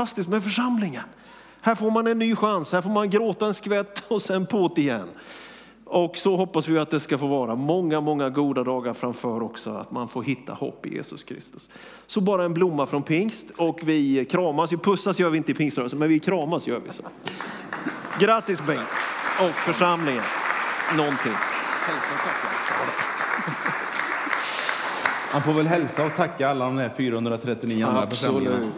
fantastiskt med församlingen. Här får man en ny chans, här får man gråta en skvätt och sen på't igen. Och så hoppas vi att det ska få vara många, många goda dagar framför också, att man får hitta hopp i Jesus Kristus. Så bara en blomma från pingst och vi kramas, pussas gör vi inte i pingströrelsen, men vi kramas gör vi så. Grattis Bengt och församlingen. Någonting. Han får väl hälsa och tacka alla de där 439 andra församlingarna.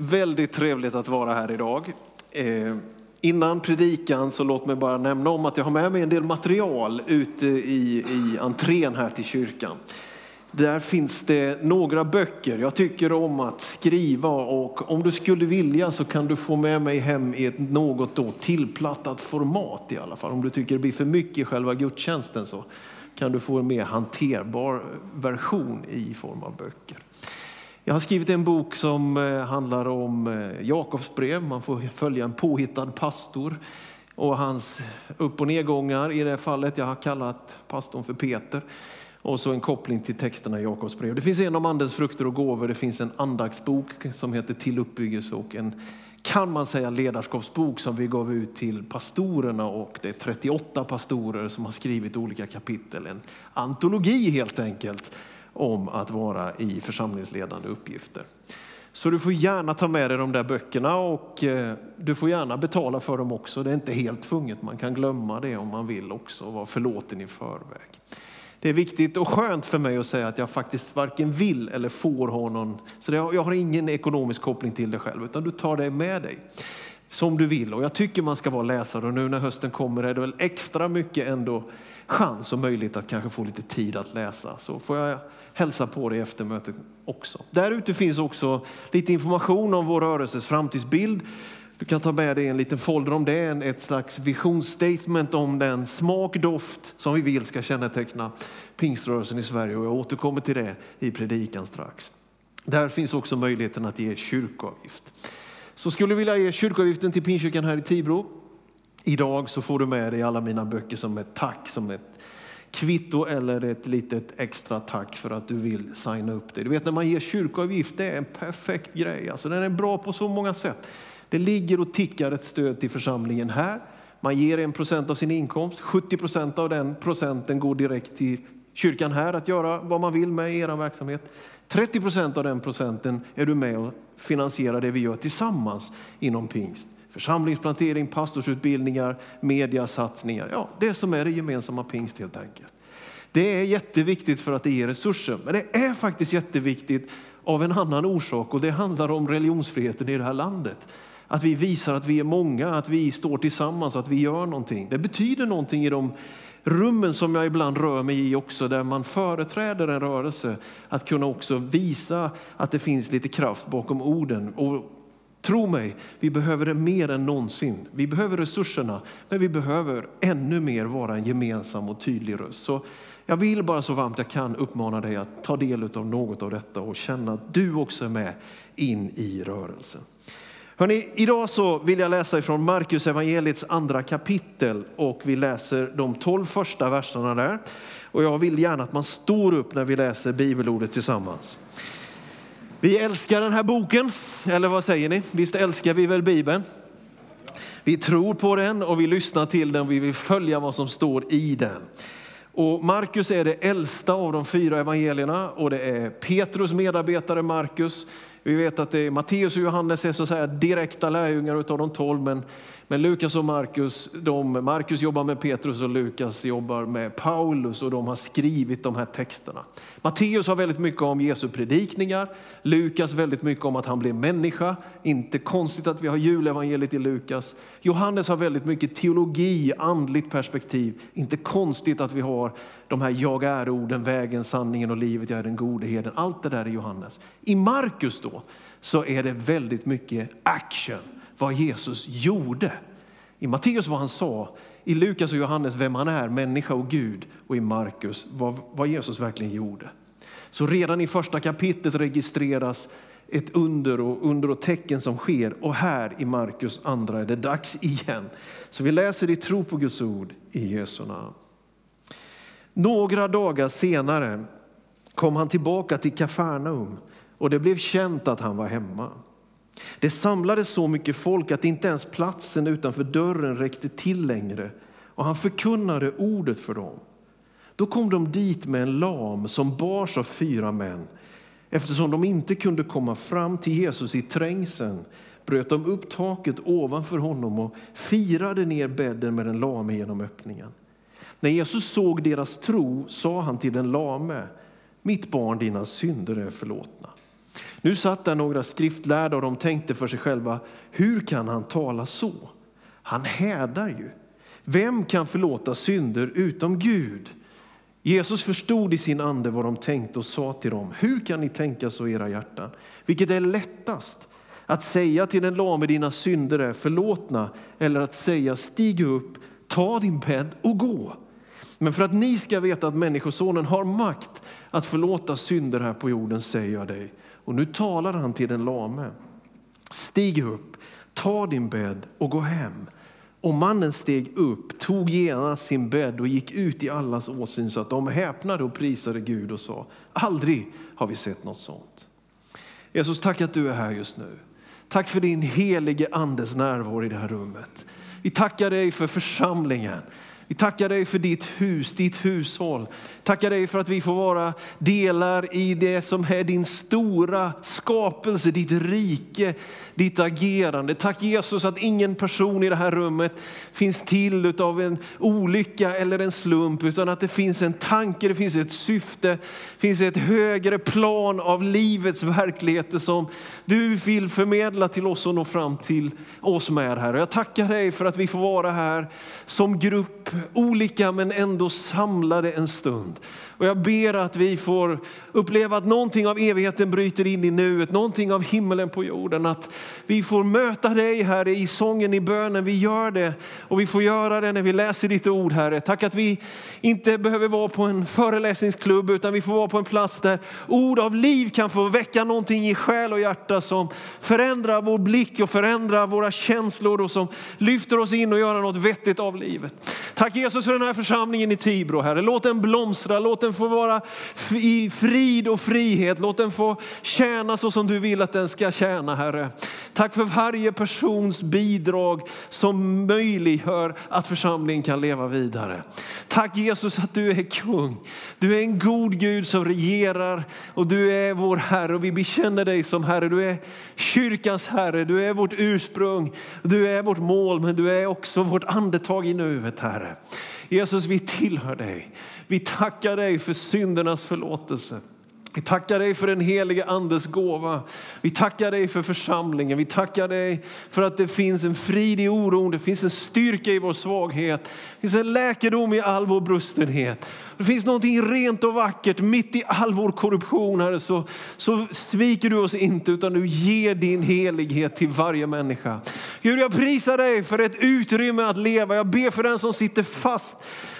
Väldigt trevligt att vara här idag. Eh, innan predikan så låt mig bara nämna om att jag har med mig en del material ute i, i entrén här till kyrkan. Där finns det några böcker. Jag tycker om att skriva och om du skulle vilja så kan du få med mig hem i ett något då tillplattat format i alla fall. Om du tycker det blir för mycket i själva gudstjänsten så kan du få en mer hanterbar version i form av böcker. Jag har skrivit en bok som eh, handlar om eh, Jakobs brev. Man får följa en påhittad pastor och hans upp och nedgångar i det fallet. Jag har kallat pastorn för Peter. Och så en koppling till texterna i Jakobs brev. Det finns en om andens frukter och gåvor. Det finns en andaktsbok som heter Till uppbyggelse och en kan man säga ledarskapsbok som vi gav ut till pastorerna och det är 38 pastorer som har skrivit olika kapitel. En antologi helt enkelt om att vara i församlingsledande uppgifter. Så du får gärna ta med dig de där böckerna och eh, du får gärna betala för dem också. Det är inte helt tvunget, man kan glömma det om man vill också och vara förlåten i förväg. Det är viktigt och skönt för mig att säga att jag faktiskt varken vill eller får ha någon, så jag har ingen ekonomisk koppling till det själv, utan du tar det med dig som du vill. Och jag tycker man ska vara läsare och nu när hösten kommer är det väl extra mycket ändå chans och möjlighet att kanske få lite tid att läsa. Så får jag hälsa på dig efter mötet också. Där ute finns också lite information om vår rörelses framtidsbild. Du kan ta med dig en liten folder om det, ett slags visionsstatement om den smak, doft som vi vill ska känneteckna pingströrelsen i Sverige och jag återkommer till det i predikan strax. Där finns också möjligheten att ge kyrkoavgift. Så skulle du vilja ge kyrkoavgiften till Pingstkyrkan här i Tibro idag så får du med dig alla mina böcker som ett tack, som ett kvitto eller ett litet extra tack för att du vill signa upp dig. Du vet när man ger kyrkoavgift, det är en perfekt grej. Alltså, den är bra på så många sätt. Det ligger och tickar ett stöd till församlingen här. Man ger en procent av sin inkomst. 70 procent av den procenten går direkt till kyrkan här att göra vad man vill med i er verksamhet. 30 procent av den procenten är du med och finansierar det vi gör tillsammans inom pingst. Församlingsplantering, pastorsutbildningar, mediasatsningar. Ja, det som är det gemensamma pingst helt enkelt. Det är jätteviktigt för att det ger resurser, men det är faktiskt jätteviktigt av en annan orsak och det handlar om religionsfriheten i det här landet. Att vi visar att vi är många, att vi står tillsammans, att vi gör någonting. Det betyder någonting i de rummen som jag ibland rör mig i också, där man företräder en rörelse, att kunna också visa att det finns lite kraft bakom orden. Och tro mig, vi behöver det mer än någonsin. Vi behöver resurserna, men vi behöver ännu mer vara en gemensam och tydlig röst. Så jag vill bara så varmt jag kan uppmana dig att ta del av något av detta och känna att du också är med in i rörelsen. Hörrni, idag så vill jag läsa ifrån Markus evangeliets andra kapitel och vi läser de tolv första verserna där. Och jag vill gärna att man står upp när vi läser bibelordet tillsammans. Vi älskar den här boken, eller vad säger ni? Visst älskar vi väl Bibeln? Vi tror på den och vi lyssnar till den och vi vill följa vad som står i den. Och Markus är det äldsta av de fyra evangelierna och det är Petrus medarbetare Markus vi vet att det är Matteus och Johannes är så att säga direkta lärjungar av de tolv, men, men Lukas och Markus, de, Markus jobbar med Petrus och Lukas jobbar med Paulus och de har skrivit de här texterna. Matteus har väldigt mycket om Jesu predikningar, Lukas väldigt mycket om att han blev människa. Inte konstigt att vi har julevangeliet i Lukas. Johannes har väldigt mycket teologi, andligt perspektiv. Inte konstigt att vi har de här jag är-orden, vägen, sanningen och livet, jag är den gode herden. Allt det där är Johannes. I Markus då så är det väldigt mycket action, vad Jesus gjorde. I Matteus vad han sa, i Lukas och Johannes vem han är, människa och Gud och i Markus vad, vad Jesus verkligen gjorde. Så redan i första kapitlet registreras ett under och under och tecken som sker. Och här i Markus andra är det dags igen. Så vi läser i tro på Guds ord i Jesu namn. Några dagar senare kom han tillbaka till Kafarnaum och det blev känt att han var hemma. Det samlades så mycket folk att inte ens platsen utanför dörren räckte till längre och han förkunnade ordet för dem. Då kom de dit med en lam som bars av fyra män. Eftersom de inte kunde komma fram till Jesus i trängseln bröt de upp taket ovanför honom och firade ner bädden med den lame genom öppningen. När Jesus såg deras tro sa han till den lame, mitt barn, dina synder är förlåtna. Nu satt där några skriftlärda och de tänkte för sig själva, hur kan han tala så? Han hädar ju. Vem kan förlåta synder utom Gud? Jesus förstod i sin ande vad de tänkte och sa till dem, hur kan ni tänka så i era hjärtan? Vilket är lättast? Att säga till den lame dina synder är förlåtna eller att säga stig upp, ta din bädd och gå. Men för att ni ska veta att Människosonen har makt att förlåta synder här på jorden säger jag dig. Och nu talar han till den lame. Stig upp, ta din bädd och gå hem. Och mannen steg upp, tog genast sin bädd och gick ut i allas åsyn så att de häpnade och prisade Gud och sa, aldrig har vi sett något sånt. Jesus, tack att du är här just nu. Tack för din helige andes närvaro i det här rummet. Vi tackar dig för församlingen. Vi tackar dig för ditt hus, ditt hushåll. Tackar dig för att vi får vara delar i det som är din stora skapelse, ditt rike, ditt agerande. Tack Jesus att ingen person i det här rummet finns till av en olycka eller en slump, utan att det finns en tanke, det finns ett syfte, det finns ett högre plan av livets verkligheter som du vill förmedla till oss och nå fram till oss med här. Jag tackar dig för att vi får vara här som grupp olika men ändå samlade en stund. Och jag ber att vi får uppleva att någonting av evigheten bryter in i nuet, någonting av himmelen på jorden. Att vi får möta dig Herre, i sången, i bönen. Vi gör det och vi får göra det när vi läser ditt ord Herre. Tack att vi inte behöver vara på en föreläsningsklubb utan vi får vara på en plats där ord av liv kan få väcka någonting i själ och hjärta som förändrar vår blick och förändrar våra känslor och som lyfter oss in och gör något vettigt av livet. Tack Jesus för den här församlingen i Tibro Herre. Låt den blomstra, låt den få vara i frid och frihet. Låt den få tjäna så som du vill att den ska tjäna Herre. Tack för varje persons bidrag som möjliggör att församlingen kan leva vidare. Tack Jesus att du är kung. Du är en god Gud som regerar och du är vår Herre och vi bekänner dig som Herre. Du är kyrkans Herre, du är vårt ursprung, du är vårt mål men du är också vårt andetag i nuet Herre. Jesus vi tillhör dig. Vi tackar dig för syndernas förlåtelse. Vi tackar dig för den helige andes gåva. Vi tackar dig för församlingen. Vi tackar dig för att det finns en frid i oron. Det finns en styrka i vår svaghet. Det finns en läkedom i all vår brustenhet. Det finns någonting rent och vackert mitt i all vår korruption. Herre, så, så sviker du oss inte utan du ger din helighet till varje människa. Gud, jag prisar dig för ett utrymme att leva. Jag ber för den som sitter fast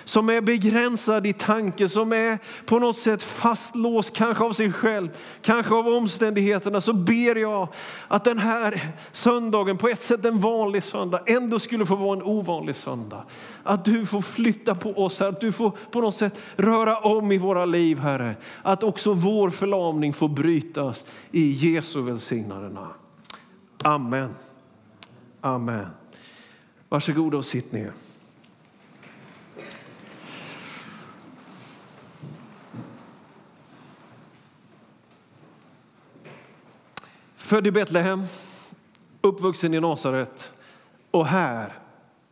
som är begränsad i tanke, som är på något sätt fastlåst, kanske av sig själv, kanske av omständigheterna, så ber jag att den här söndagen, på ett sätt en vanlig söndag, ändå skulle få vara en ovanlig söndag. Att du får flytta på oss, här, att du får på något sätt röra om i våra liv, Herre. Att också vår förlamning får brytas i Jesu välsignade namn. Amen. Amen. Varsågoda och sitt ner. Född i Betlehem, uppvuxen i Nasaret och här,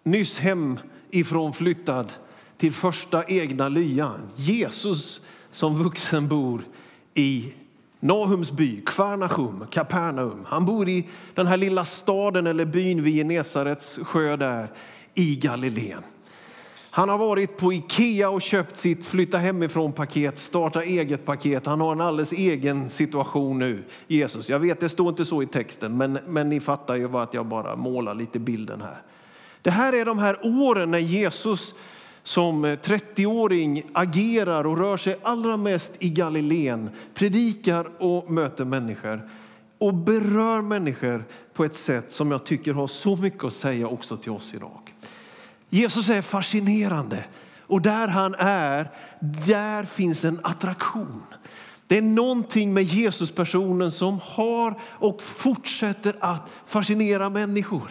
nyss hemifrån flyttad till första egna lyan. Jesus som vuxen bor i Nahums by, Kvarnachum, Kapernaum. Han bor i den här lilla staden eller byn vid Genesarets sjö där i Galileen. Han har varit på Ikea och köpt sitt flytta hemifrån-paket, starta eget-paket. Han har en alldeles egen situation nu, Jesus. Jag vet, det står inte så i texten, men, men ni fattar ju att jag bara målar lite bilden här. Det här är de här åren när Jesus som 30-åring agerar och rör sig allra mest i Galileen, predikar och möter människor och berör människor på ett sätt som jag tycker har så mycket att säga också till oss idag. Jesus är fascinerande och där han är, där finns en attraktion. Det är någonting med Jesuspersonen som har och fortsätter att fascinera människor.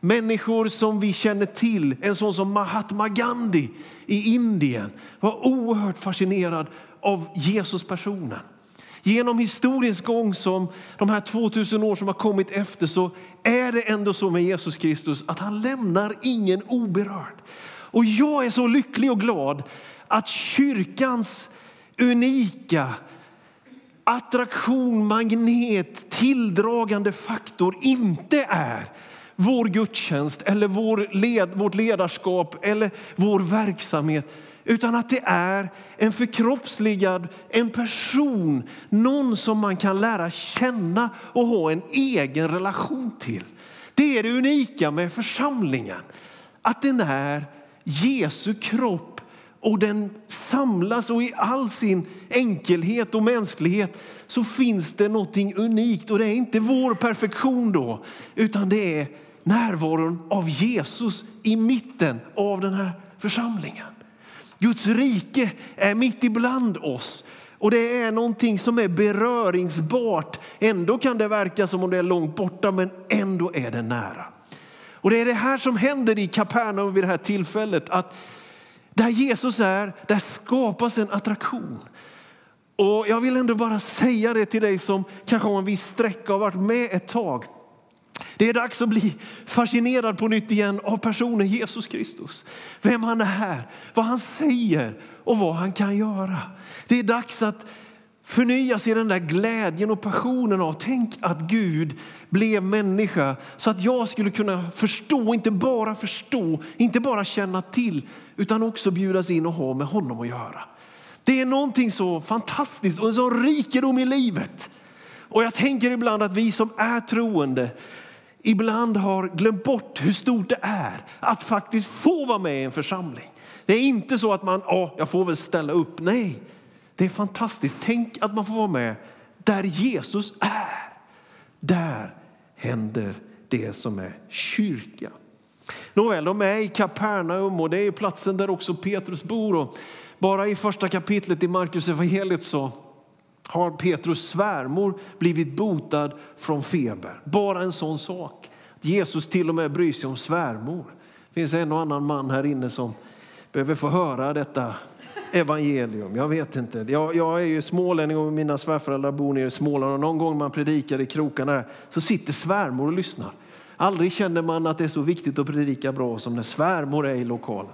Människor som vi känner till, en sån som Mahatma Gandhi i Indien var oerhört fascinerad av Jesuspersonen. Genom historiens gång, som de här 2000 år som har kommit efter, så är det ändå så med Jesus Kristus att han lämnar ingen oberörd. Och jag är så lycklig och glad att kyrkans unika attraktion, magnet, tilldragande faktor inte är vår gudstjänst eller vår led, vårt ledarskap eller vår verksamhet. Utan att det är en förkroppsligad, en person, någon som man kan lära känna och ha en egen relation till. Det är det unika med församlingen. Att den är Jesu kropp och den samlas och i all sin enkelhet och mänsklighet så finns det någonting unikt och det är inte vår perfektion då utan det är närvaron av Jesus i mitten av den här församlingen. Guds rike är mitt ibland oss och det är någonting som är beröringsbart. Ändå kan det verka som om det är långt borta men ändå är det nära. Och det är det här som händer i Kapernaum vid det här tillfället. Att där Jesus är, där skapas en attraktion. Och jag vill ändå bara säga det till dig som kanske har en viss sträcka och varit med ett tag. Det är dags att bli fascinerad på nytt igen av personen Jesus Kristus. Vem han är, vad han säger och vad han kan göra. Det är dags att förnyas i den där glädjen och passionen av tänk att Gud blev människa så att jag skulle kunna förstå, inte bara förstå, inte bara känna till utan också bjudas in och ha med honom att göra. Det är någonting så fantastiskt och en sån rikedom i livet. Och jag tänker ibland att vi som är troende ibland har glömt bort hur stort det är att faktiskt få vara med i en församling. Det är inte så att man, ja, jag får väl ställa upp. Nej, det är fantastiskt. Tänk att man får vara med där Jesus är. Där händer det som är kyrka. Nåväl, de är i Kapernaum och det är platsen där också Petrus bor. Och bara i första kapitlet i Markus evangeliet så har Petrus svärmor blivit botad från feber. Bara en sån sak. Jesus till och med bryr sig om svärmor. Det finns en och annan man här inne som behöver få höra detta evangelium. Jag vet inte. Jag, jag är ju smålänning och mina svärföräldrar bor nere i Småland och någon gång man predikar i krokarna där så sitter svärmor och lyssnar. Aldrig känner man att det är så viktigt att predika bra som när svärmor är i lokalen.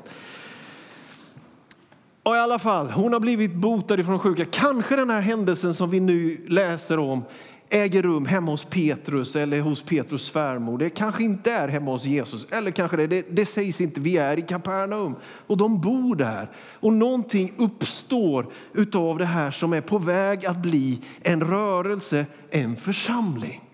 Och i alla fall, hon har blivit botad ifrån sjuka. Kanske den här händelsen som vi nu läser om äger rum hemma hos Petrus eller hos Petrus svärmor. Det kanske inte är hemma hos Jesus. Eller kanske det, det, det sägs inte. Vi är i Kapernaum och de bor där. Och någonting uppstår utav det här som är på väg att bli en rörelse, en församling.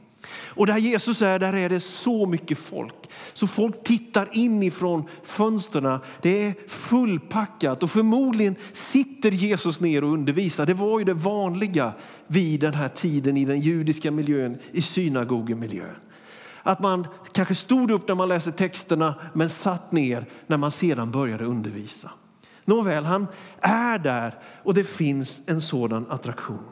Och där Jesus är, där är det så mycket folk. Så folk tittar inifrån fönstren. Det är fullpackat och förmodligen sitter Jesus ner och undervisar. Det var ju det vanliga vid den här tiden i den judiska miljön, i synagogemiljön. Att man kanske stod upp när man läste texterna men satt ner när man sedan började undervisa. Nåväl, han är där och det finns en sådan attraktion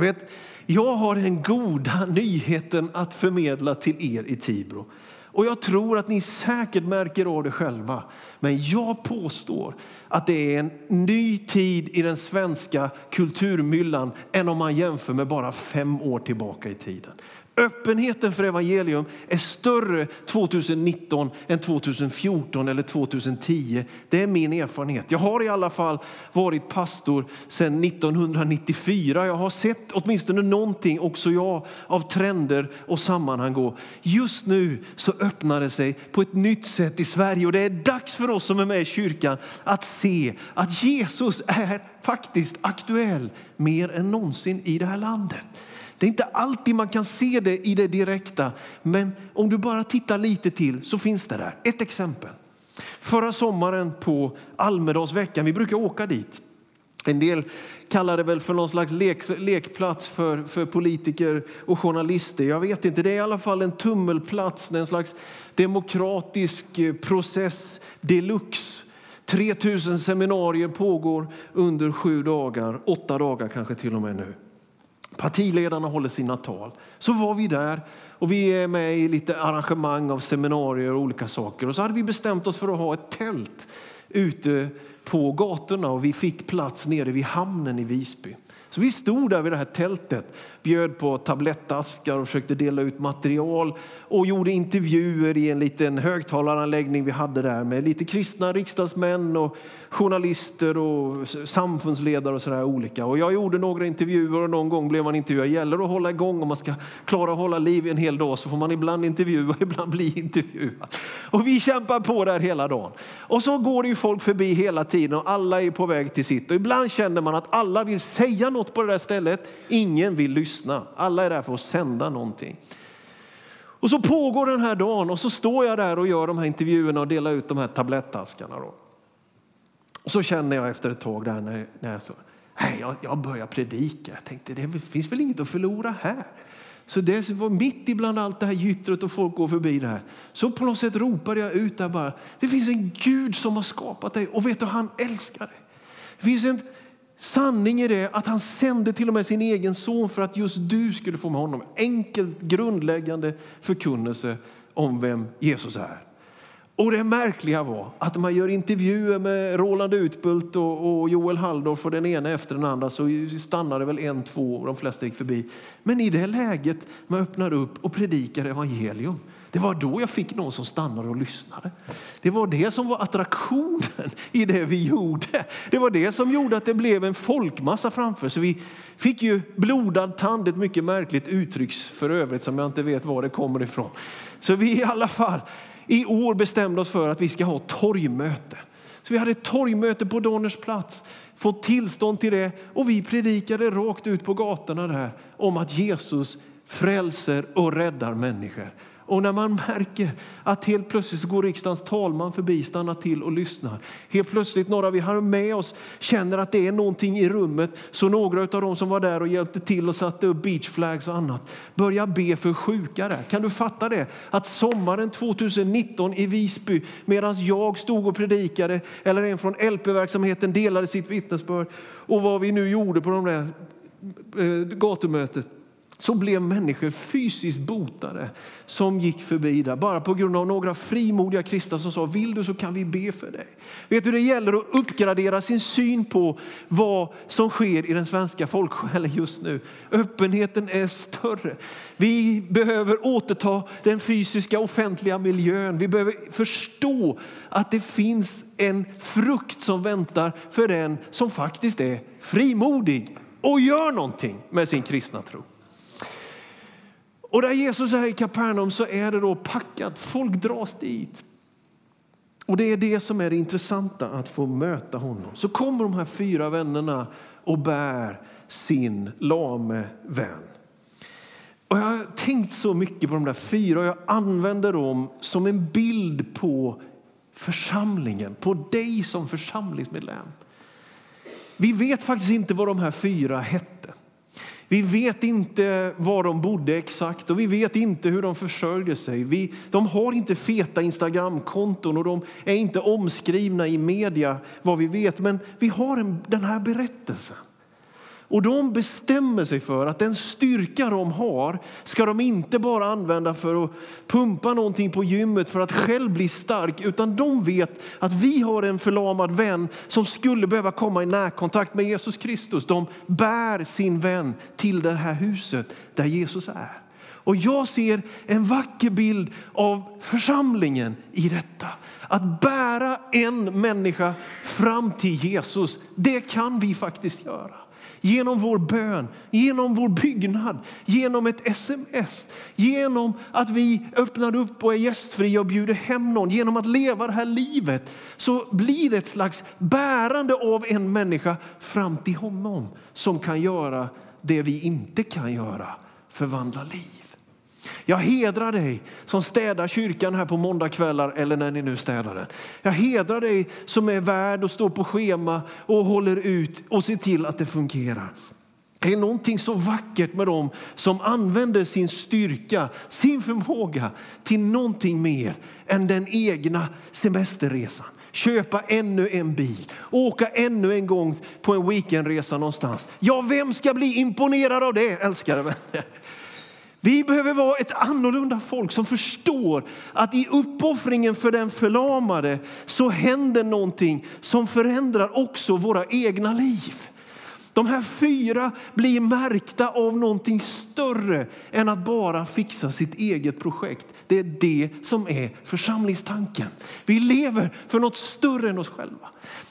vet, jag har den goda nyheten att förmedla till er i Tibro. Och jag tror att ni säkert märker av det själva. Men jag påstår att det är en ny tid i den svenska kulturmyllan än om man jämför med bara fem år tillbaka i tiden. Öppenheten för evangelium är större 2019 än 2014 eller 2010. Det är min erfarenhet. Jag har i alla fall varit pastor sedan 1994. Jag har sett åtminstone någonting, också jag, av trender och sammanhang. Gå. Just nu så öppnar det sig på ett nytt sätt i Sverige och det är dags för oss som är med i kyrkan att se att Jesus är faktiskt aktuell mer än någonsin i det här landet. Det är inte alltid man kan se det i det direkta, men om du bara tittar lite till så finns det där. Ett exempel. Förra sommaren på Almedalsveckan, vi brukar åka dit. En del kallar det väl för någon slags lek, lekplats för, för politiker och journalister. Jag vet inte, det är i alla fall en tummelplats, en slags demokratisk eh, process deluxe 3000 seminarier pågår under sju dagar, åtta dagar kanske till och med nu. Partiledarna håller sina tal. Så var vi där och vi är med i lite arrangemang av seminarier och olika saker. Och så hade vi bestämt oss för att ha ett tält ute på gatorna och vi fick plats nere vid hamnen i Visby. Så vi stod där vid det här tältet, bjöd på tablettaskar och försökte dela ut material och gjorde intervjuer i en liten högtalaranläggning vi hade där med lite kristna riksdagsmän och journalister och samfundsledare och sådär olika. Och jag gjorde några intervjuer och någon gång blev man intervjuad. Det gäller att hålla igång om man ska klara att hålla liv i en hel dag så får man ibland intervjua och ibland bli intervjuad. Och vi kämpar på där hela dagen. Och så går det ju folk förbi hela tiden och alla är på väg till sitt. Och ibland känner man att alla vill säga något på det där stället. Ingen vill lyssna. Alla är där för att sända någonting. Och så pågår den här dagen och så står jag där och gör de här intervjuerna och delar ut de här tablettaskarna. Då. Och så känner jag efter ett tag där när, när jag, så, nej, jag, jag börjar predika. Jag tänkte det finns väl inget att förlora här. Så det var mitt ibland allt det här gyttret och folk går förbi det här. Så på något sätt ropade jag ut där bara. Det finns en Gud som har skapat dig och vet du, han älskar dig. Det finns en sanning i det att han sände till och med sin egen son för att just du skulle få med honom. Enkelt grundläggande förkunnelse om vem Jesus är. Och det märkliga var att man gör intervjuer med Roland Utbult och, Joel Halldorf och den ena efter den andra så stannade väl en, två och de flesta gick förbi. Men i det läget man öppnar upp och predikar evangelium, det var då jag fick någon som stannade och lyssnade. Det var det som var attraktionen i det vi gjorde. Det var det som gjorde att det blev en folkmassa framför. Så vi fick ju blodad tand, ett mycket märkligt uttryck för övrigt som jag inte vet var det kommer ifrån. Så vi i alla fall i år bestämde oss för att vi ska ha torgmöte. Så vi hade ett torgmöte på Donners plats, fått tillstånd till det och vi predikade rakt ut på gatorna där om att Jesus frälser och räddar människor. Och när man märker att helt plötsligt går riksdagens talman förbi, stannar till och lyssnar. Helt plötsligt några vi har med oss känner att det är någonting i rummet. Så några av dem som var där och hjälpte till och satte upp beachflags och annat börjar be för sjuka där. Kan du fatta det? Att sommaren 2019 i Visby medan jag stod och predikade eller en från LP-verksamheten delade sitt vittnesbörd och vad vi nu gjorde på de där eh, gatumötet så blev människor fysiskt botade som gick förbi där bara på grund av några frimodiga kristna som sa vill du så kan vi be för dig. Vet du, det gäller att uppgradera sin syn på vad som sker i den svenska folksjälen just nu. Öppenheten är större. Vi behöver återta den fysiska offentliga miljön. Vi behöver förstå att det finns en frukt som väntar för den som faktiskt är frimodig och gör någonting med sin kristna tro. Och där Jesus är i Kapernaum så är det då packat. Folk dras dit. Och det är det som är det intressanta, att få möta honom. Så kommer de här fyra vännerna och bär sin lame vän. Och jag har tänkt så mycket på de där fyra och jag använder dem som en bild på församlingen, på dig som församlingsmedlem. Vi vet faktiskt inte vad de här fyra hette. Vi vet inte var de bodde exakt och vi vet inte hur de försörjde sig. Vi, de har inte feta Instagramkonton och de är inte omskrivna i media vad vi vet. Men vi har en, den här berättelsen. Och de bestämmer sig för att den styrka de har ska de inte bara använda för att pumpa någonting på gymmet för att själv bli stark, utan de vet att vi har en förlamad vän som skulle behöva komma i närkontakt med Jesus Kristus. De bär sin vän till det här huset där Jesus är. Och jag ser en vacker bild av församlingen i detta. Att bära en människa fram till Jesus, det kan vi faktiskt göra genom vår bön, genom vår byggnad, genom ett sms, genom att vi öppnar upp och är gästfria och bjuder hem någon, genom att leva det här livet så blir det ett slags bärande av en människa fram till honom som kan göra det vi inte kan göra, förvandla liv. Jag hedrar dig som städar kyrkan här på måndagskvällar eller när ni nu städar den. Jag hedrar dig som är värd och står på schema och håller ut och ser till att det fungerar. Det är någonting så vackert med dem som använder sin styrka, sin förmåga till någonting mer än den egna semesterresan. köpa ännu en bil, åka ännu en gång på en weekendresa någonstans. Ja, vem ska bli imponerad av det, älskade vänner? Vi behöver vara ett annorlunda folk som förstår att i uppoffringen för den förlamade så händer någonting som förändrar också våra egna liv. De här fyra blir märkta av någonting större än att bara fixa sitt eget projekt. Det är det som är församlingstanken. Vi lever för något större än oss själva.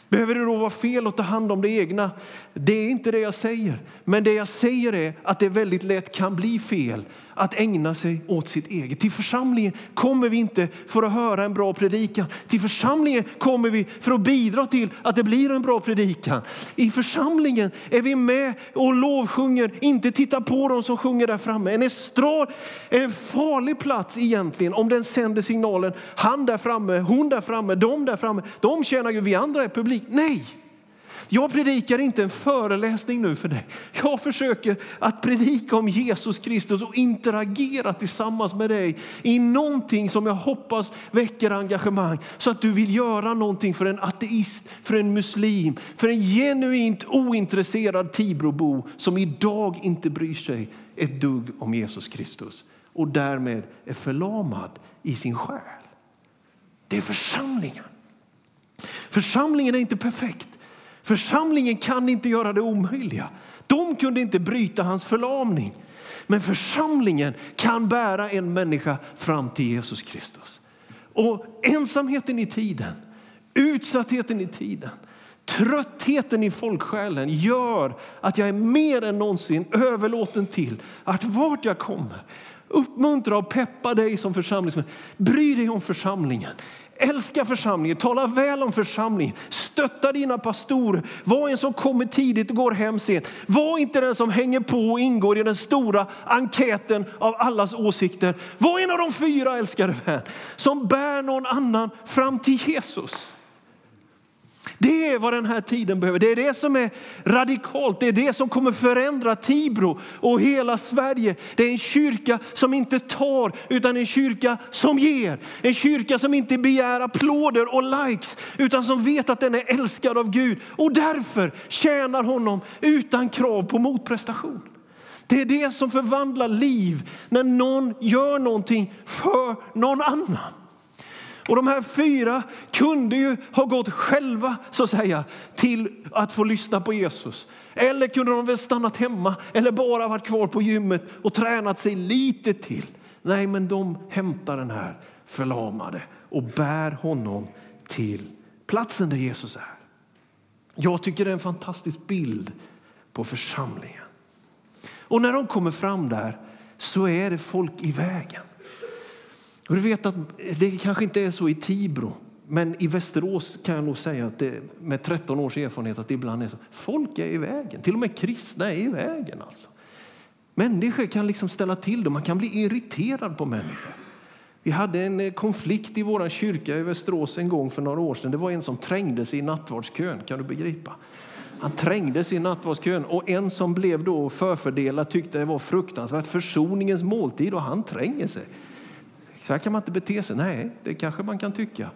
Behöver det då vara fel att ta hand om det egna? Det är inte det jag säger. Men det jag säger är att det väldigt lätt kan bli fel att ägna sig åt sitt eget. Till församlingen kommer vi inte för att höra en bra predikan. Till församlingen kommer vi för att bidra till att det blir en bra predikan. I församlingen är vi med och lovsjunger, inte titta på dem som sjunger där framme. En estrad är en farlig plats egentligen om den sänder signalen han där framme, hon där framme, de där framme. De tjänar ju, vi andra är publik. Nej! Jag predikar inte en föreläsning nu för dig. Jag försöker att predika om Jesus Kristus och interagera tillsammans med dig i någonting som jag hoppas väcker engagemang så att du vill göra någonting för en ateist, för en muslim, för en genuint ointresserad Tibrobo som idag inte bryr sig ett dugg om Jesus Kristus och därmed är förlamad i sin själ. Det är församlingen. Församlingen är inte perfekt. Församlingen kan inte göra det omöjliga. De kunde inte bryta hans förlamning. Men församlingen kan bära en människa fram till Jesus Kristus. Och ensamheten i tiden, utsattheten i tiden, tröttheten i folksjälen gör att jag är mer än någonsin överlåten till att vart jag kommer uppmuntra och peppa dig som församlingsmedlem. Bry dig om församlingen. Älska församlingen, tala väl om församlingen, stötta dina pastorer. Var en som kommer tidigt och går hem sent. Var inte den som hänger på och ingår i den stora enkäten av allas åsikter. Var en av de fyra älskade vän som bär någon annan fram till Jesus. Det är vad den här tiden behöver. Det är det som är radikalt. Det är det som kommer förändra Tibro och hela Sverige. Det är en kyrka som inte tar utan en kyrka som ger. En kyrka som inte begär applåder och likes utan som vet att den är älskad av Gud och därför tjänar honom utan krav på motprestation. Det är det som förvandlar liv när någon gör någonting för någon annan. Och de här fyra kunde ju ha gått själva så att säga till att få lyssna på Jesus. Eller kunde de väl stannat hemma eller bara varit kvar på gymmet och tränat sig lite till. Nej, men de hämtar den här förlamade och bär honom till platsen där Jesus är. Jag tycker det är en fantastisk bild på församlingen. Och när de kommer fram där så är det folk i vägen. Och du vet att det kanske inte är så i Tibro, men i Västerås kan jag nog säga att det, med 13 års erfarenhet att det ibland är så. Folk är i vägen, till och med kristna är i vägen. Alltså. Människor kan liksom ställa till det, man kan bli irriterad på människor. Vi hade en eh, konflikt i vår kyrka i Västerås en gång för några år sedan. Det var en som trängde sig i nattvardskön, kan du begripa? Han trängde sig i nattvardskön och en som blev då förfördelad tyckte det var fruktansvärt. Försoningens måltid och han tränger sig. Så här kan man inte bete sig. Nej, det kanske man kan tycka.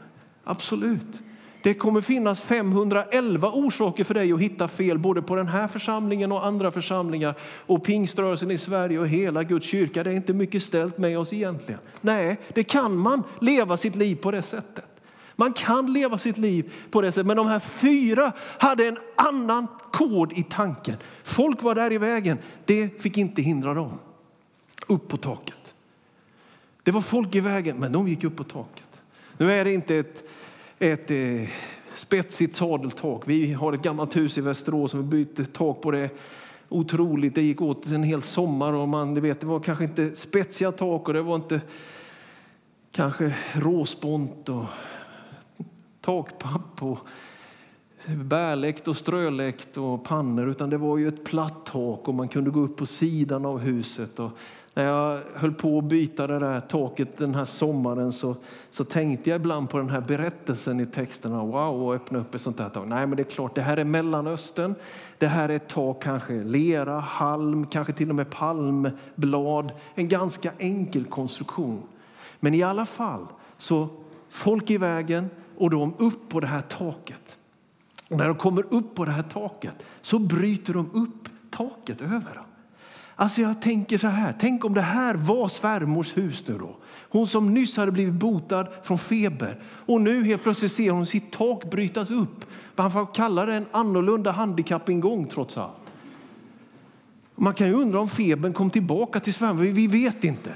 Absolut. Det kommer finnas 511 orsaker för dig att hitta fel både på den här församlingen och andra församlingar och pingströrelsen i Sverige och hela Guds kyrka. Det är inte mycket ställt med oss egentligen. Nej, det kan man leva sitt liv på det sättet. Man kan leva sitt liv på det sättet. Men de här fyra hade en annan kod i tanken. Folk var där i vägen. Det fick inte hindra dem. Upp på taket. Det var folk i vägen, men de gick upp på taket. Nu är det inte ett, ett eh, spetsigt sadeltak. Vi har ett gammalt hus i Västerås som vi bytte tak på det. Otroligt, det gick åt en hel sommar och man, vet, det var kanske inte spetsiga tak och det var inte kanske råspont och takpapp och bärläkt och ströläkt och pannor utan det var ju ett platt tak och man kunde gå upp på sidan av huset. Och när jag höll på att byta det där taket den här sommaren så, så tänkte jag ibland på den här berättelsen i texterna. Wow, och öppna upp ett sånt här tak. Nej, men det är klart, det här är Mellanöstern. Det här är ett tak, kanske lera, halm, kanske till och med palmblad. En ganska enkel konstruktion. Men i alla fall, så folk i vägen, och de upp på det här taket. Och när de kommer upp på det här taket så bryter de upp taket över. dem. Alltså jag tänker så här, tänk om det här var svärmors hus nu då. Hon som nyss hade blivit botad från feber och nu helt plötsligt ser hon sitt tak brytas upp. Man får kalla det en annorlunda handikappingång trots allt. Man kan ju undra om febern kom tillbaka till svärmor, vi vet inte.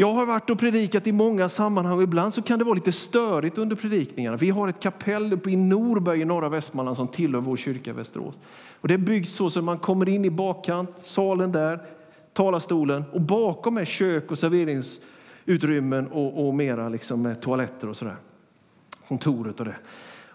Jag har varit och predikat i många sammanhang och ibland så kan det vara lite störigt under predikningarna. Vi har ett kapell uppe i Norberg i norra Västmanland som tillhör vår kyrka i Västerås. Och det är byggt så att man kommer in i bakkant, salen där, talarstolen och bakom är kök och serveringsutrymmen och, och mera liksom med toaletter och sådär. Kontoret och det.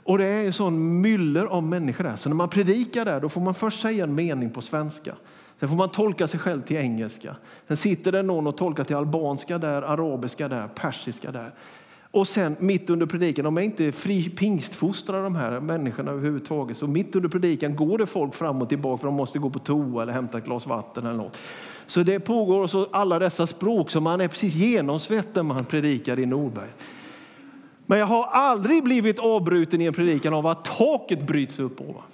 Och det är en sån myller av människor där. Så när man predikar där då får man först säga en mening på svenska. Sen får man tolka sig själv till engelska. Sen sitter det någon och tolkar till albanska där, arabiska där, persiska där. Och sen mitt under predikan, de är inte fri pingstfostrade de här människorna överhuvudtaget. Så mitt under predikan går det folk fram och tillbaka för de måste gå på toa eller hämta ett glas vatten eller något. Så det pågår så alla dessa språk så man är precis genomsvett när man predikar i Norberg. Men jag har aldrig blivit avbruten i en predikan av att taket bryts upp ovanför.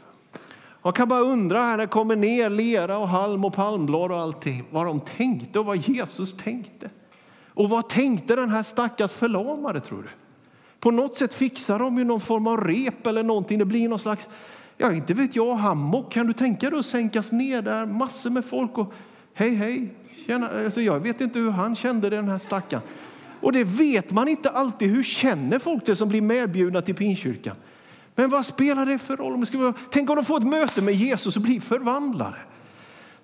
Man kan bara undra här när det kommer ner lera och halm och palmblad och allting, vad de tänkte och vad Jesus tänkte. Och vad tänkte den här stackars förlamade tror du? På något sätt fixar de ju någon form av rep eller någonting. Det blir någon slags, ja inte vet jag, hammock. Kan du tänka dig att sänkas ner där, massor med folk och hej hej. Tjena. Alltså, jag vet inte hur han kände det den här stackaren. Och det vet man inte alltid. Hur känner folk det som blir medbjudna till pinkyrkan? Men vad spelar det för roll? Tänk om de får ett möte med Jesus och blir förvandlade.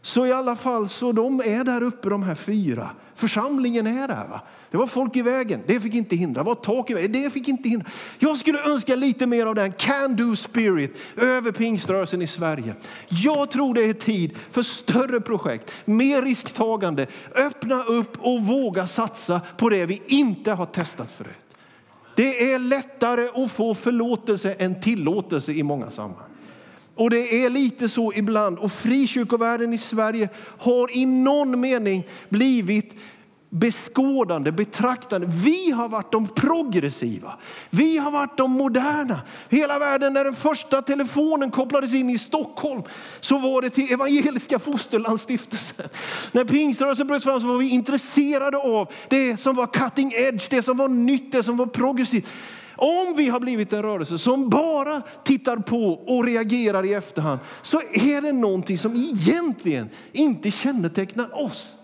Så i alla fall, så de är där uppe de här fyra. Församlingen är där. Va? Det var folk i vägen, det fick inte hindra. Det var tak i vägen, det fick inte hindra. Jag skulle önska lite mer av den can do spirit över pingströrelsen i Sverige. Jag tror det är tid för större projekt, mer risktagande. Öppna upp och våga satsa på det vi inte har testat förut. Det är lättare att få förlåtelse än tillåtelse i många sammanhang. Och det är lite så ibland. Och frikyrkovärlden i Sverige har i någon mening blivit beskådande, betraktande. Vi har varit de progressiva. Vi har varit de moderna. Hela världen, när den första telefonen kopplades in i Stockholm så var det till Evangeliska Fosterlandsstiftelsen. När pingströrelsen bröt fram så var vi intresserade av det som var cutting edge, det som var nytt, det som var progressivt. Om vi har blivit en rörelse som bara tittar på och reagerar i efterhand så är det någonting som egentligen inte kännetecknar oss.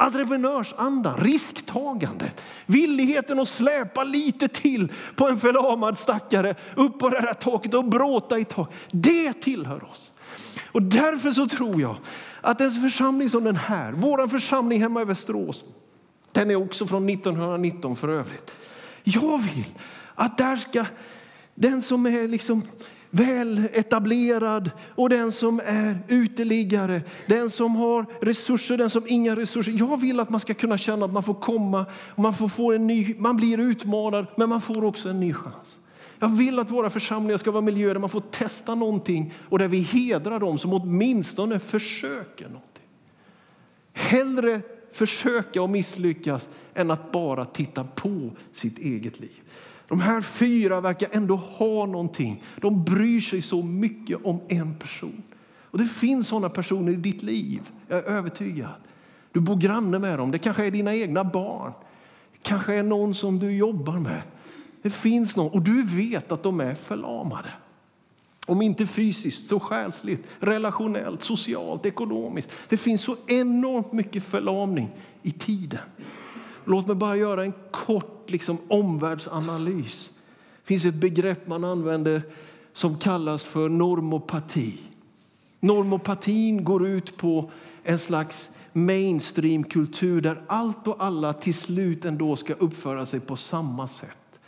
Entreprenörsandan, risktagande, villigheten att släpa lite till på en förlamad stackare upp på det där taket och bråta i taket. Det tillhör oss. Och därför så tror jag att en församling som den här, vår församling hemma i Västerås, den är också från 1919 för övrigt. Jag vill att där ska den som är liksom väl etablerad och den som är uteliggare, den som har resurser, den som inga resurser. Jag vill att man ska kunna känna att man får komma, man, får få en ny, man blir utmanad, men man får också en ny chans. Jag vill att våra församlingar ska vara miljöer där man får testa någonting och där vi hedrar dem som åtminstone försöker någonting. Hellre försöka och misslyckas än att bara titta på sitt eget liv. De här fyra verkar ändå ha någonting. De bryr sig så mycket om en person. Och Det finns sådana personer i ditt liv, jag är övertygad. Du bor granne med dem, det kanske är dina egna barn. Det kanske är någon som du jobbar med. Det finns någon, och du vet att de är förlamade. Om inte fysiskt, så själsligt, relationellt, socialt, ekonomiskt. Det finns så enormt mycket förlamning i tiden. Låt mig bara göra en kort liksom, omvärldsanalys. Det finns ett begrepp man använder som kallas för normopati. Normopatin går ut på en slags mainstreamkultur där allt och alla till slut ändå ska uppföra sig på samma sätt.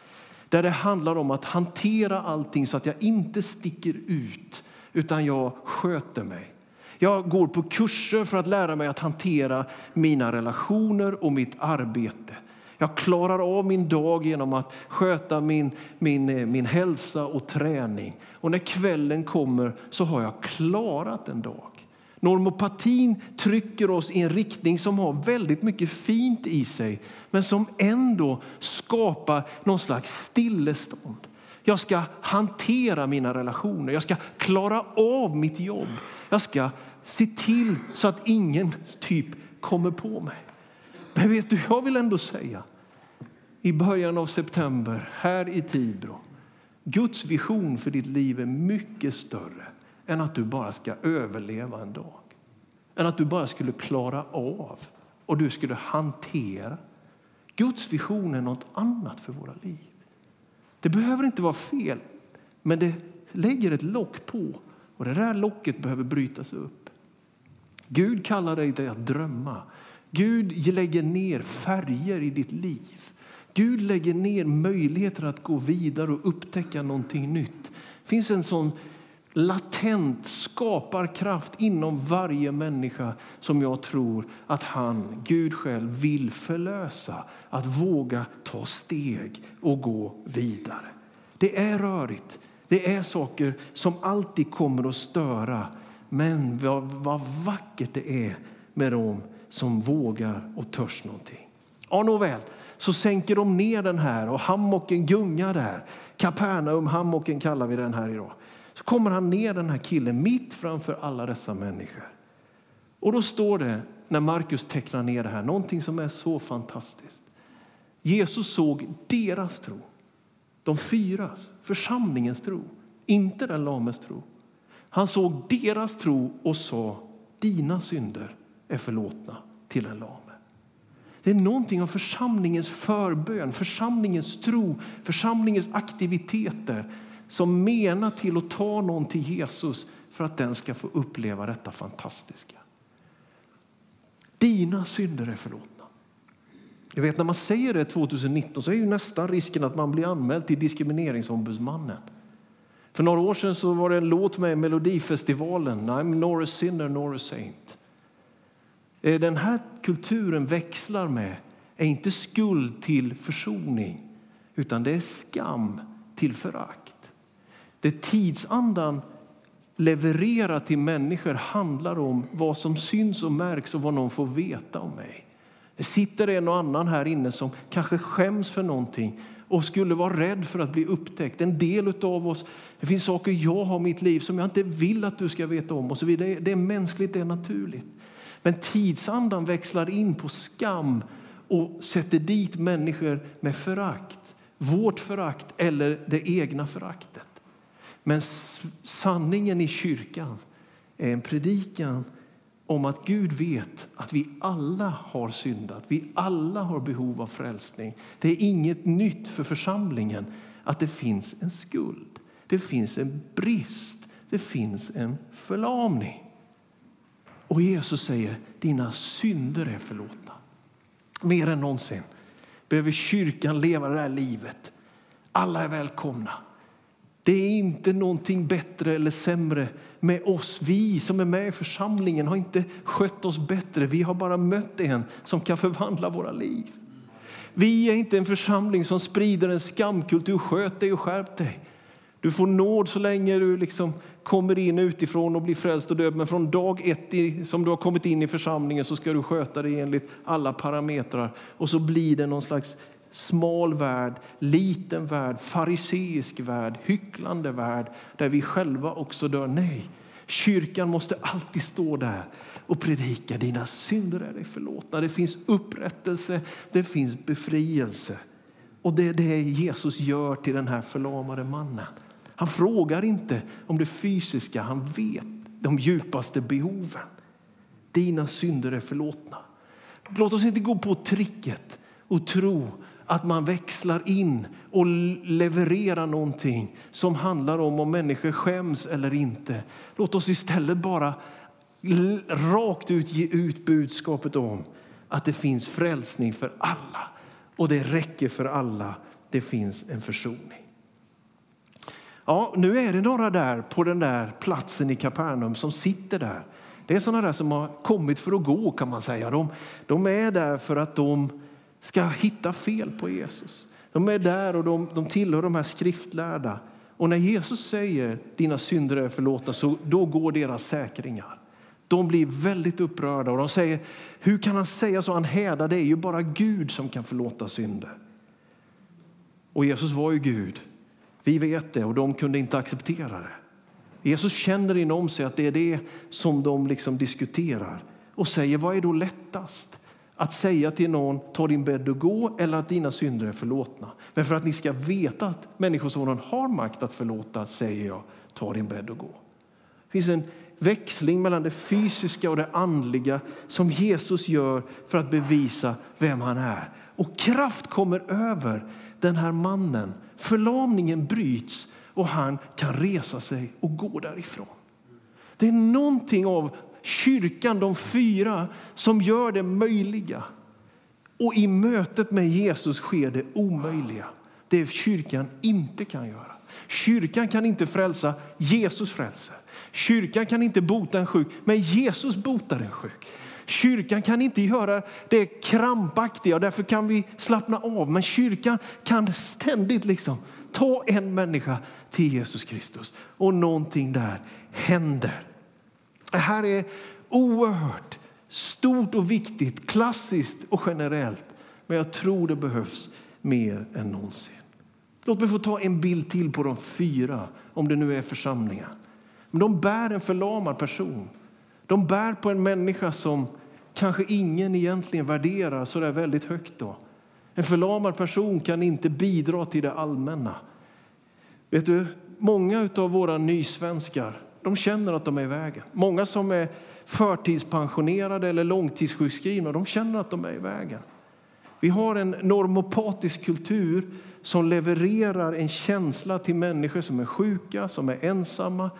Där det handlar om att hantera allting så att jag inte sticker ut utan jag sköter mig. Jag går på kurser för att lära mig att hantera mina relationer och mitt arbete. Jag klarar av min dag genom att sköta min, min, eh, min hälsa och träning. Och när kvällen kommer så har jag klarat en dag. Normopatin trycker oss i en riktning som har väldigt mycket fint i sig men som ändå skapar någon slags stillestånd. Jag ska hantera mina relationer, jag ska klara av mitt jobb. Jag ska se till så att ingen typ kommer på mig. Men vet du, jag vill ändå säga i början av september här i Tibro. Guds vision för ditt liv är mycket större än att du bara ska överleva en dag. Än att du bara skulle klara av och du skulle hantera. Guds vision är något annat för våra liv. Det behöver inte vara fel, men det lägger ett lock på och det där locket behöver brytas upp. Gud kallar dig till att drömma. Gud lägger ner färger i ditt liv. Gud lägger ner möjligheter att gå vidare och upptäcka någonting nytt. Det finns en sån latent skaparkraft inom varje människa som jag tror att han, Gud själv, vill förlösa. Att våga ta steg och gå vidare. Det är rörigt. Det är saker som alltid kommer att störa. Men vad, vad vackert det är med dem som vågar och törs någonting. Ja, nåväl, så sänker de ner den här och hammocken gungar där. Kapernaum, hammocken kallar vi den här idag. Så kommer han ner den här killen mitt framför alla dessa människor. Och då står det, när Markus tecknar ner det här, någonting som är så fantastiskt. Jesus såg deras tro, de fyras, församlingens tro, inte den lames tro. Han såg deras tro och sa, dina synder är förlåtna till den lame. Det är någonting av församlingens förbön, församlingens tro, församlingens aktiviteter som menar till att ta någon till Jesus för att den ska få uppleva detta fantastiska. Dina synder är förlåtna. Jag vet, när man säger det 2019 så är ju nästan risken att man blir anmäld till Diskrimineringsombudsmannen. För några år sedan så var det en låt med i Melodifestivalen, I'm nor a sinner nor a saint. Eh, den här kulturen växlar med är inte skuld till försoning utan det är skam till förakt. Det tidsandan levererar till människor handlar om vad som syns och märks och vad någon får veta om mig. Det sitter en och annan här inne som kanske skäms för någonting och skulle vara rädd för att bli upptäckt. En del av oss, det finns saker jag har i mitt liv som jag inte vill att du ska veta om. och så vidare. Det är mänskligt, det är naturligt. Men tidsandan växlar in på skam och sätter dit människor med förakt. Vårt förakt eller det egna föraktet. Men sanningen i kyrkan är en predikan om att Gud vet att vi alla har syndat. Vi alla har behov av frälsning. Det är inget nytt för församlingen att det finns en skuld. Det finns en brist. Det finns en förlamning. Och Jesus säger dina synder är förlåtna. Mer än någonsin behöver kyrkan leva det här livet. Alla är välkomna. Det är inte någonting bättre eller sämre med oss. Vi som är med i församlingen har inte skött oss bättre. Vi har bara mött en som kan förvandla våra liv. Vi är inte en församling som sprider en skamkultur. Sköt dig och skärp dig. Du får nåd så länge du liksom kommer in utifrån och blir frälst och död. Men från dag ett i, som du har kommit in i församlingen så ska du sköta dig enligt alla parametrar. Och så blir det någon slags smal värld, liten värld, fariseisk värld, hycklande värld där vi själva också dör. Nej, kyrkan måste alltid stå där och predika. Dina synder är dig förlåtna. Det finns upprättelse, det finns befrielse. Och det är det Jesus gör till den här förlamade mannen. Han frågar inte om det fysiska, han vet de djupaste behoven. Dina synder är förlåtna. Låt oss inte gå på tricket och tro att man växlar in och levererar någonting som handlar om om människor skäms eller inte. Låt oss istället bara rakt ut ge ut budskapet om att det finns frälsning för alla och det räcker för alla. Det finns en försoning. Ja, nu är det några där på den där platsen i Kapernaum som sitter där. Det är sådana där som har kommit för att gå kan man säga. De, de är där för att de ska hitta fel på Jesus. De är där och de, de tillhör de här skriftlärda. Och när Jesus säger dina synder är förlåtna så då går deras säkringar. de blir väldigt upprörda och de säger, hur kan han säga så? Han hädar, det är ju bara Gud som kan förlåta synder. Och Jesus var ju Gud. Vi vet det och de kunde inte acceptera det. Jesus känner inom sig att det är det som de liksom diskuterar och säger vad är då lättast? Att säga till någon ta din bädd och gå eller att dina synder är förlåtna. Men för att ni ska veta att Människosonen har makt att förlåta säger jag ta din bädd och gå. Det finns en växling mellan det fysiska och det andliga som Jesus gör för att bevisa vem han är. Och kraft kommer över den här mannen. Förlamningen bryts och han kan resa sig och gå därifrån. Det är någonting av kyrkan, de fyra, som gör det möjliga. Och i mötet med Jesus sker det omöjliga. Det kyrkan inte kan göra. Kyrkan kan inte frälsa, Jesus frälser. Kyrkan kan inte bota en sjuk, men Jesus botar en sjuk. Kyrkan kan inte göra det krampaktiga och därför kan vi slappna av. Men kyrkan kan ständigt liksom ta en människa till Jesus Kristus och någonting där händer. Det här är oerhört stort och viktigt, klassiskt och generellt. Men jag tror det behövs mer än någonsin. Låt mig få ta en bild till på de fyra, om det nu är församlingar. De bär en förlamad person. De bär på en människa som kanske ingen egentligen värderar så där väldigt högt. Då. En förlamad person kan inte bidra till det allmänna. Vet du, många av våra nysvenskar de känner att de är i vägen. Många som är förtidspensionerade eller långtidssjukskrivna de känner att de är i vägen. Vi har en normopatisk kultur som levererar en känsla till människor som är sjuka, som är ensamma,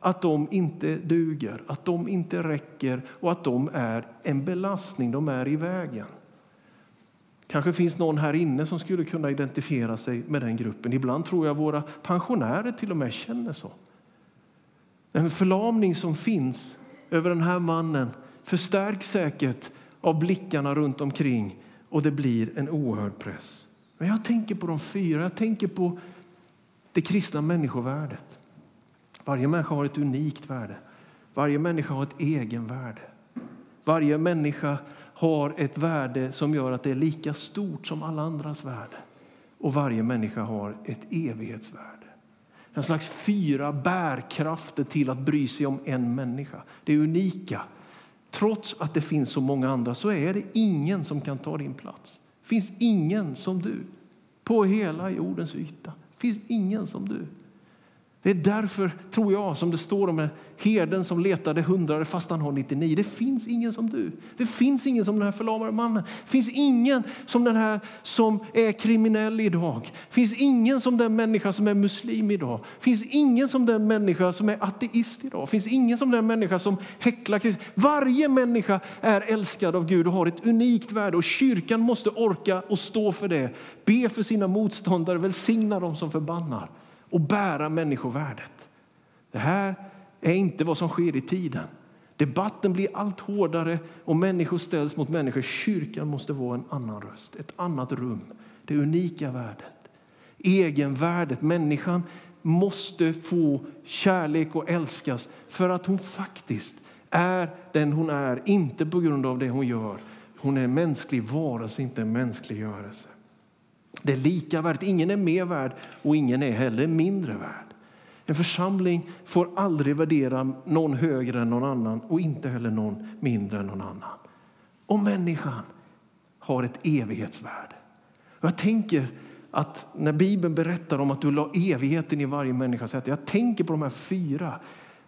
att de inte duger, att de inte räcker och att de är en belastning, de är i vägen. Kanske finns någon här inne som skulle kunna identifiera sig med den gruppen. Ibland tror jag våra pensionärer till och med känner så. Den förlamning som finns över den här mannen förstärks säkert av blickarna runt omkring och det blir en oerhörd press. Men jag tänker på de fyra, jag tänker på det kristna människovärdet. Varje människa har ett unikt värde. Varje människa har ett egenvärde. Varje människa har ett värde som gör att det är lika stort som alla andras värde. Och varje människa har ett evighetsvärde. En slags fyra bärkrafter till att bry sig om en människa. Det är unika. Trots att det finns så många andra så är det ingen som kan ta din plats. Det finns ingen som du på hela jordens yta. Det finns ingen som du. Det är därför, tror jag, som det står om herden som letade hundrade fast han har 99. Det finns ingen som du. Det finns ingen som den här förlamade mannen. Det finns ingen som den här som är kriminell idag. Det finns ingen som den människa som är muslim idag. Det finns ingen som den människa som är ateist idag. Det finns ingen som den människa som häcklar. Varje människa är älskad av Gud och har ett unikt värde och kyrkan måste orka och stå för det. Be för sina motståndare, välsigna dem som förbannar och bära människovärdet. Det här är inte vad som sker i tiden. Debatten blir allt hårdare och människor ställs mot människor. Kyrkan måste vara en annan röst, ett annat rum. Det unika värdet, egenvärdet. Människan måste få kärlek och älskas för att hon faktiskt är den hon är, inte på grund av det hon gör. Hon är en mänsklig varelse, inte en mänsklig görelse. Det är lika värdet. Ingen är mer värd och ingen är heller mindre värd. En församling får aldrig värdera någon högre än någon annan och inte heller någon mindre än någon annan. Och människan har ett evighetsvärde. Jag tänker att när Bibeln berättar om att du la evigheten i varje människa, hjärta, jag tänker på de här fyra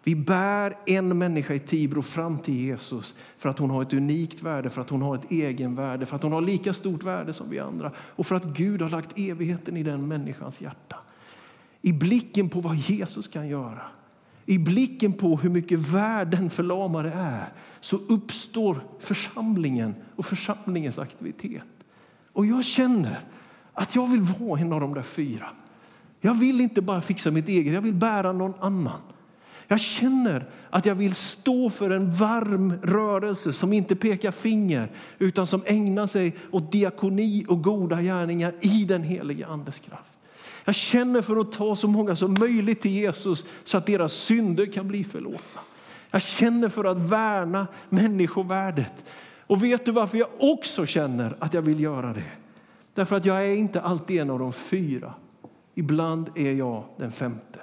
vi bär en människa i Tibro fram till Jesus för att hon har ett unikt värde, för att hon har ett egenvärde, för att hon har lika stort värde som vi andra och för att Gud har lagt evigheten i den människans hjärta. I blicken på vad Jesus kan göra, i blicken på hur mycket världen förlamade är så uppstår församlingen och församlingens aktivitet. Och jag känner att jag vill vara en av de där fyra. Jag vill inte bara fixa mitt eget, jag vill bära någon annan. Jag känner att jag vill stå för en varm rörelse som inte pekar finger utan som ägnar sig åt diakoni och goda gärningar i den helige Andes kraft. Jag känner för att ta så många som möjligt till Jesus så att deras synder kan bli förlåtna. Jag känner för att värna människovärdet. Och vet du varför jag också känner att jag vill göra det? Därför att jag är inte alltid en av de fyra. Ibland är jag den femte.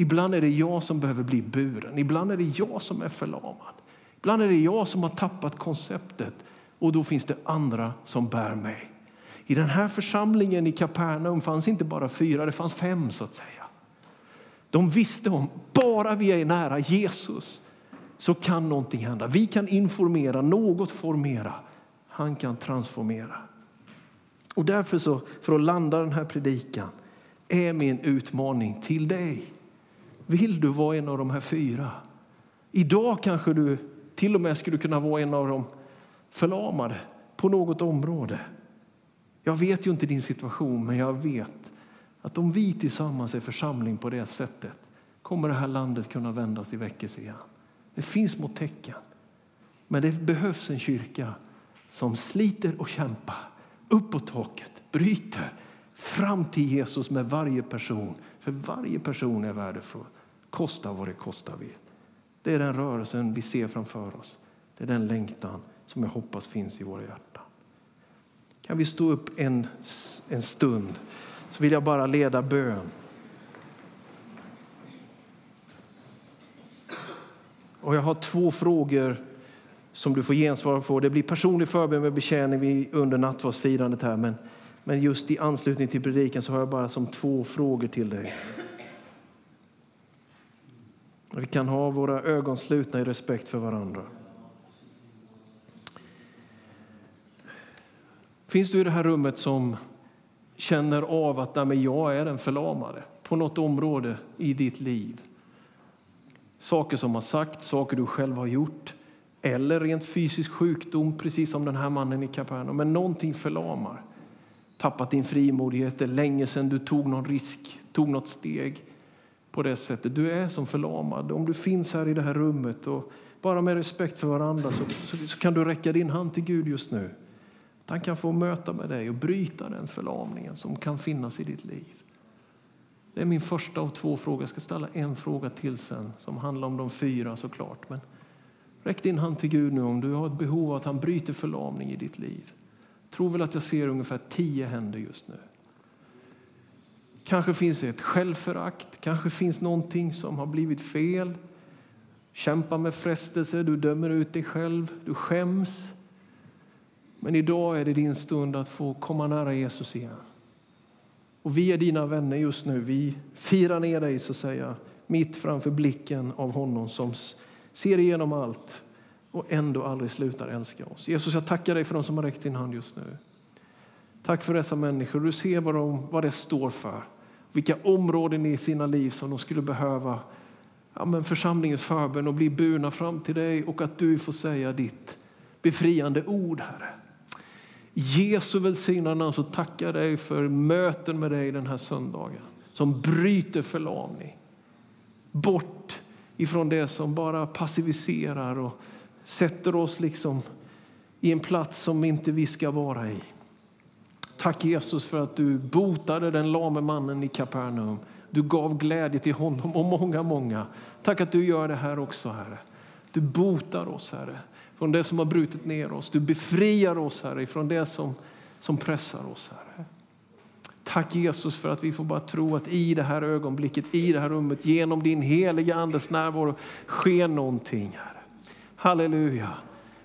Ibland är det jag som behöver bli buren. Ibland är det jag som är förlamad. Ibland är det jag som har tappat konceptet och då finns det andra som bär mig. I den här församlingen i Kapernaum fanns inte bara fyra, det fanns fem så att säga. De visste om, bara vi är nära Jesus så kan någonting hända. Vi kan informera, något formera. Han kan transformera. Och därför så, för att landa den här predikan, är min utmaning till dig. Vill du vara en av de här fyra? Idag kanske du till och med skulle kunna vara en av de förlamade på något område. Jag vet ju inte din situation, men jag vet att om vi tillsammans är församling på det sättet kommer det här landet kunna vändas i väckelse igen. Det finns små tecken, men det behövs en kyrka som sliter och kämpar upp på taket, bryter fram till Jesus med varje person. För varje person är värdefull, kosta vad det kostar vill. Det är den rörelsen vi ser framför oss. Det är den längtan som jag hoppas finns i våra hjärtan. Kan vi stå upp en, en stund så vill jag bara leda bön. Och jag har två frågor som du får gensvara på. Det blir personlig förbön med betjäning under nattvardsfirandet här. Men, men just i anslutning till predikan så har jag bara som två frågor till dig. Vi kan ha våra ögon slutna i respekt för varandra. Finns du i det här rummet som känner av att nej, jag är den förlamade på något område i ditt liv? Saker som har sagt, saker du själv har gjort eller rent fysisk sjukdom, precis som den här mannen i Kapernaum. Men någonting förlamar. Tappat din frimodighet. Det är länge sedan du tog någon risk, tog något steg på det sättet. Du är som förlamad. Om du finns här i det här rummet och bara med respekt för varandra så, så, så kan du räcka din hand till Gud just nu. Att Han kan få möta med dig och bryta den förlamningen som kan finnas i ditt liv. Det är min första av två frågor. Jag ska ställa en fråga till sen som handlar om de fyra såklart. Men räck din hand till Gud nu om du har ett behov av att han bryter förlamning i ditt liv. Jag tror väl att jag ser ungefär tio händer just nu. Kanske finns ett självförakt, kanske finns någonting som har blivit fel. Kämpa med frestelse, du dömer ut dig själv, du skäms. Men idag är det din stund att få komma nära Jesus igen. Och vi är dina vänner just nu. Vi firar ner dig så att säga, mitt framför blicken av honom som ser igenom allt och ändå aldrig slutar älska oss. Jesus, jag tackar dig för de som har räckt sin hand just nu. Tack för dessa människor. Du ser vad, de, vad det står för. Vilka områden i sina liv som de skulle behöva ja, men församlingens förbön och bli burna fram till dig och att du får säga ditt befriande ord, Herre. Jesu välsignade namn så tackar jag dig för möten med dig den här söndagen som bryter förlamning. Bort ifrån det som bara passiviserar och sätter oss liksom i en plats som inte vi ska vara i. Tack Jesus för att du botade den lame mannen i Kapernaum. Du gav glädje till honom och många, många. Tack att du gör det här också, Herre. Du botar oss, Herre från det som har brutit ner oss. Du befriar oss, Herre, från det som, som pressar oss, Herre. Tack Jesus för att vi får bara tro att i det här ögonblicket, i det här rummet, genom din heliga Andes närvaro sker någonting, Herre. Halleluja.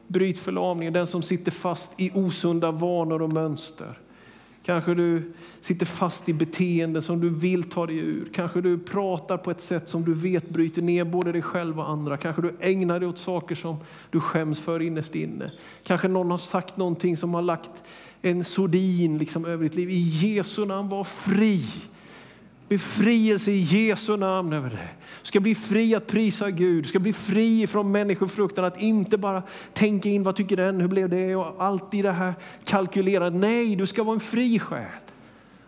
Bryt förlamningen, den som sitter fast i osunda vanor och mönster. Kanske du sitter fast i beteenden som du vill ta dig ur. Kanske du pratar på ett sätt som du vet bryter ner både dig själv och andra. Kanske du ägnar dig åt saker som du skäms för innerst inne. Kanske någon har sagt någonting som har lagt en sordin liksom över ditt liv. I Jesu namn, var fri. Befrielse i Jesu namn över dig. Du ska bli fri att prisa Gud. Du ska bli fri från människofruktan. Att inte bara tänka in vad tycker den, hur blev det och allt i det här kalkylerat. Nej, du ska vara en fri själ.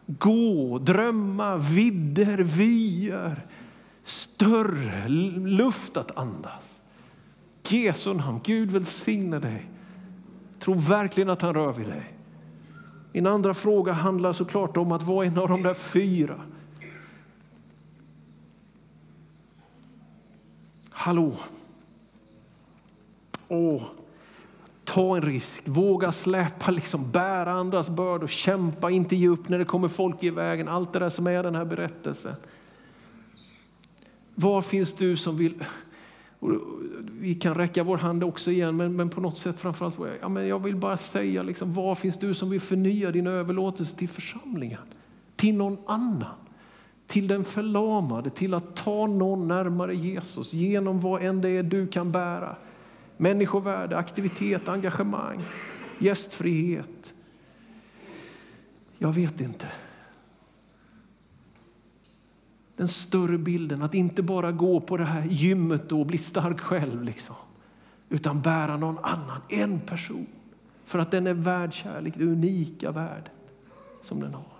Gå, drömma, vidder, vyer. Större luft att andas. Jesu namn, Gud välsigne dig. Tro verkligen att han rör vid dig. Min andra fråga handlar såklart om att vara en av de där fyra. Hallå, Åh, ta en risk, våga släpa, liksom, bära andras bördor, kämpa, inte ge upp när det kommer folk i vägen. Allt det där som är den här berättelsen. Var finns du som vill vi kan räcka vår hand också igen, men, men på något sätt framförallt, ja, men jag vill bara säga, liksom, var finns du som vill förnya din överlåtelse till församlingen? Till någon annan? Till den förlamade, till att ta någon närmare Jesus genom vad än det är du kan bära. Människovärde, aktivitet, engagemang, gästfrihet. Jag vet inte den större bilden. Att inte bara gå på det här gymmet och bli stark själv. Liksom. Utan bära någon annan, en person. För att den är värd kärlek, det unika värdet som den har.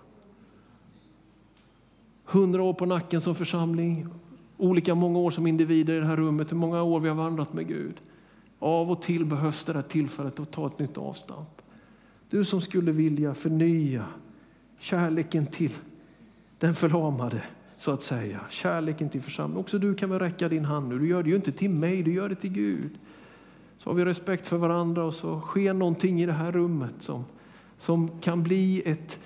Hundra år på nacken som församling, olika många år som individer i det här rummet, hur många år vi har vandrat med Gud. Av och till behövs det här tillfället att ta ett nytt avstamp. Du som skulle vilja förnya kärleken till den förlamade, så att säga. Kärleken till församlingen. Också du kan väl räcka din hand nu. Du gör det ju inte till mig, du gör det till Gud. Så har vi respekt för varandra och så sker någonting i det här rummet som, som kan bli ett,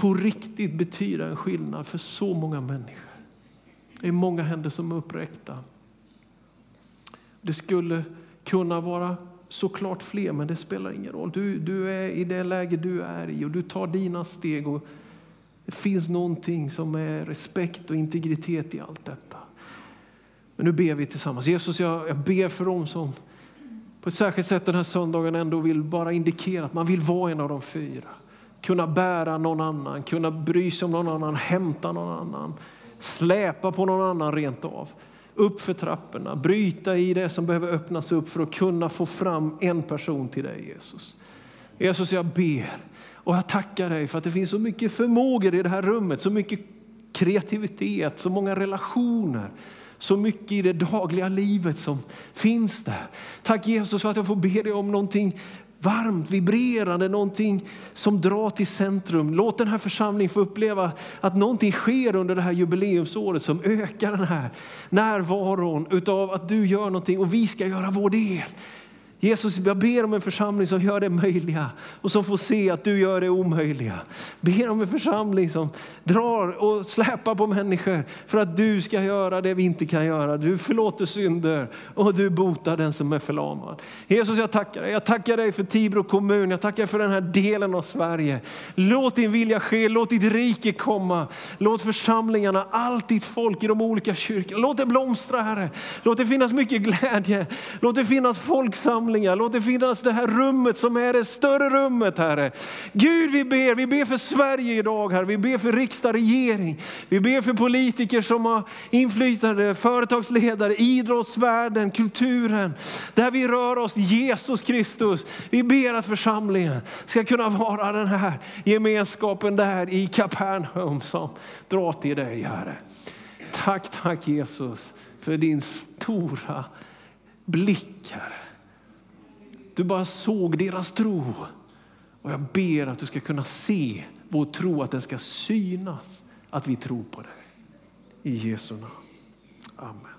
på riktigt betyda en skillnad för så många människor. Det är många händer som är uppräckta. Det skulle kunna vara såklart fler, men det spelar ingen roll. Du, du är i det läge du är i och du tar dina steg. och det finns någonting som är respekt och integritet i allt detta. Men nu ber vi tillsammans. Jesus, jag, jag ber för dem som på ett särskilt sätt den här söndagen ändå vill bara indikera att man vill vara en av de fyra. Kunna bära någon annan, kunna bry sig om någon annan, hämta någon annan, släpa på någon annan rent av. Upp för trapporna, bryta i det som behöver öppnas upp för att kunna få fram en person till dig Jesus. Jesus, jag ber och jag tackar dig för att det finns så mycket förmågor i det här rummet, så mycket kreativitet, så många relationer, så mycket i det dagliga livet som finns där. Tack Jesus för att jag får be dig om någonting varmt, vibrerande, någonting som drar till centrum. Låt den här församlingen få uppleva att någonting sker under det här jubileumsåret som ökar den här närvaron utav att du gör någonting och vi ska göra vår del. Jesus, jag ber om en församling som gör det möjliga och som får se att du gör det omöjliga. Ber om en församling som drar och släpar på människor för att du ska göra det vi inte kan göra. Du förlåter synder och du botar den som är förlamad. Jesus, jag tackar dig. Jag tackar dig för Tibro kommun. Jag tackar för den här delen av Sverige. Låt din vilja ske. Låt ditt rike komma. Låt församlingarna, allt ditt folk i de olika kyrkorna, låt det blomstra Herre. Låt det finnas mycket glädje. Låt det finnas folksamling församlingar. Låt det finnas det här rummet som är det större rummet, Herre. Gud, vi ber, vi ber för Sverige idag, Herre. Vi ber för riksdag, regering. Vi ber för politiker som har inflytande, företagsledare, idrottsvärlden, kulturen. Där vi rör oss, Jesus Kristus. Vi ber att församlingen ska kunna vara den här gemenskapen där i Kapernaum som drar till dig, Herre. Tack, tack Jesus för din stora blick, Herre. Du bara såg deras tro. Och jag ber att du ska kunna se vår tro, att den ska synas, att vi tror på dig. I Jesu namn. Amen.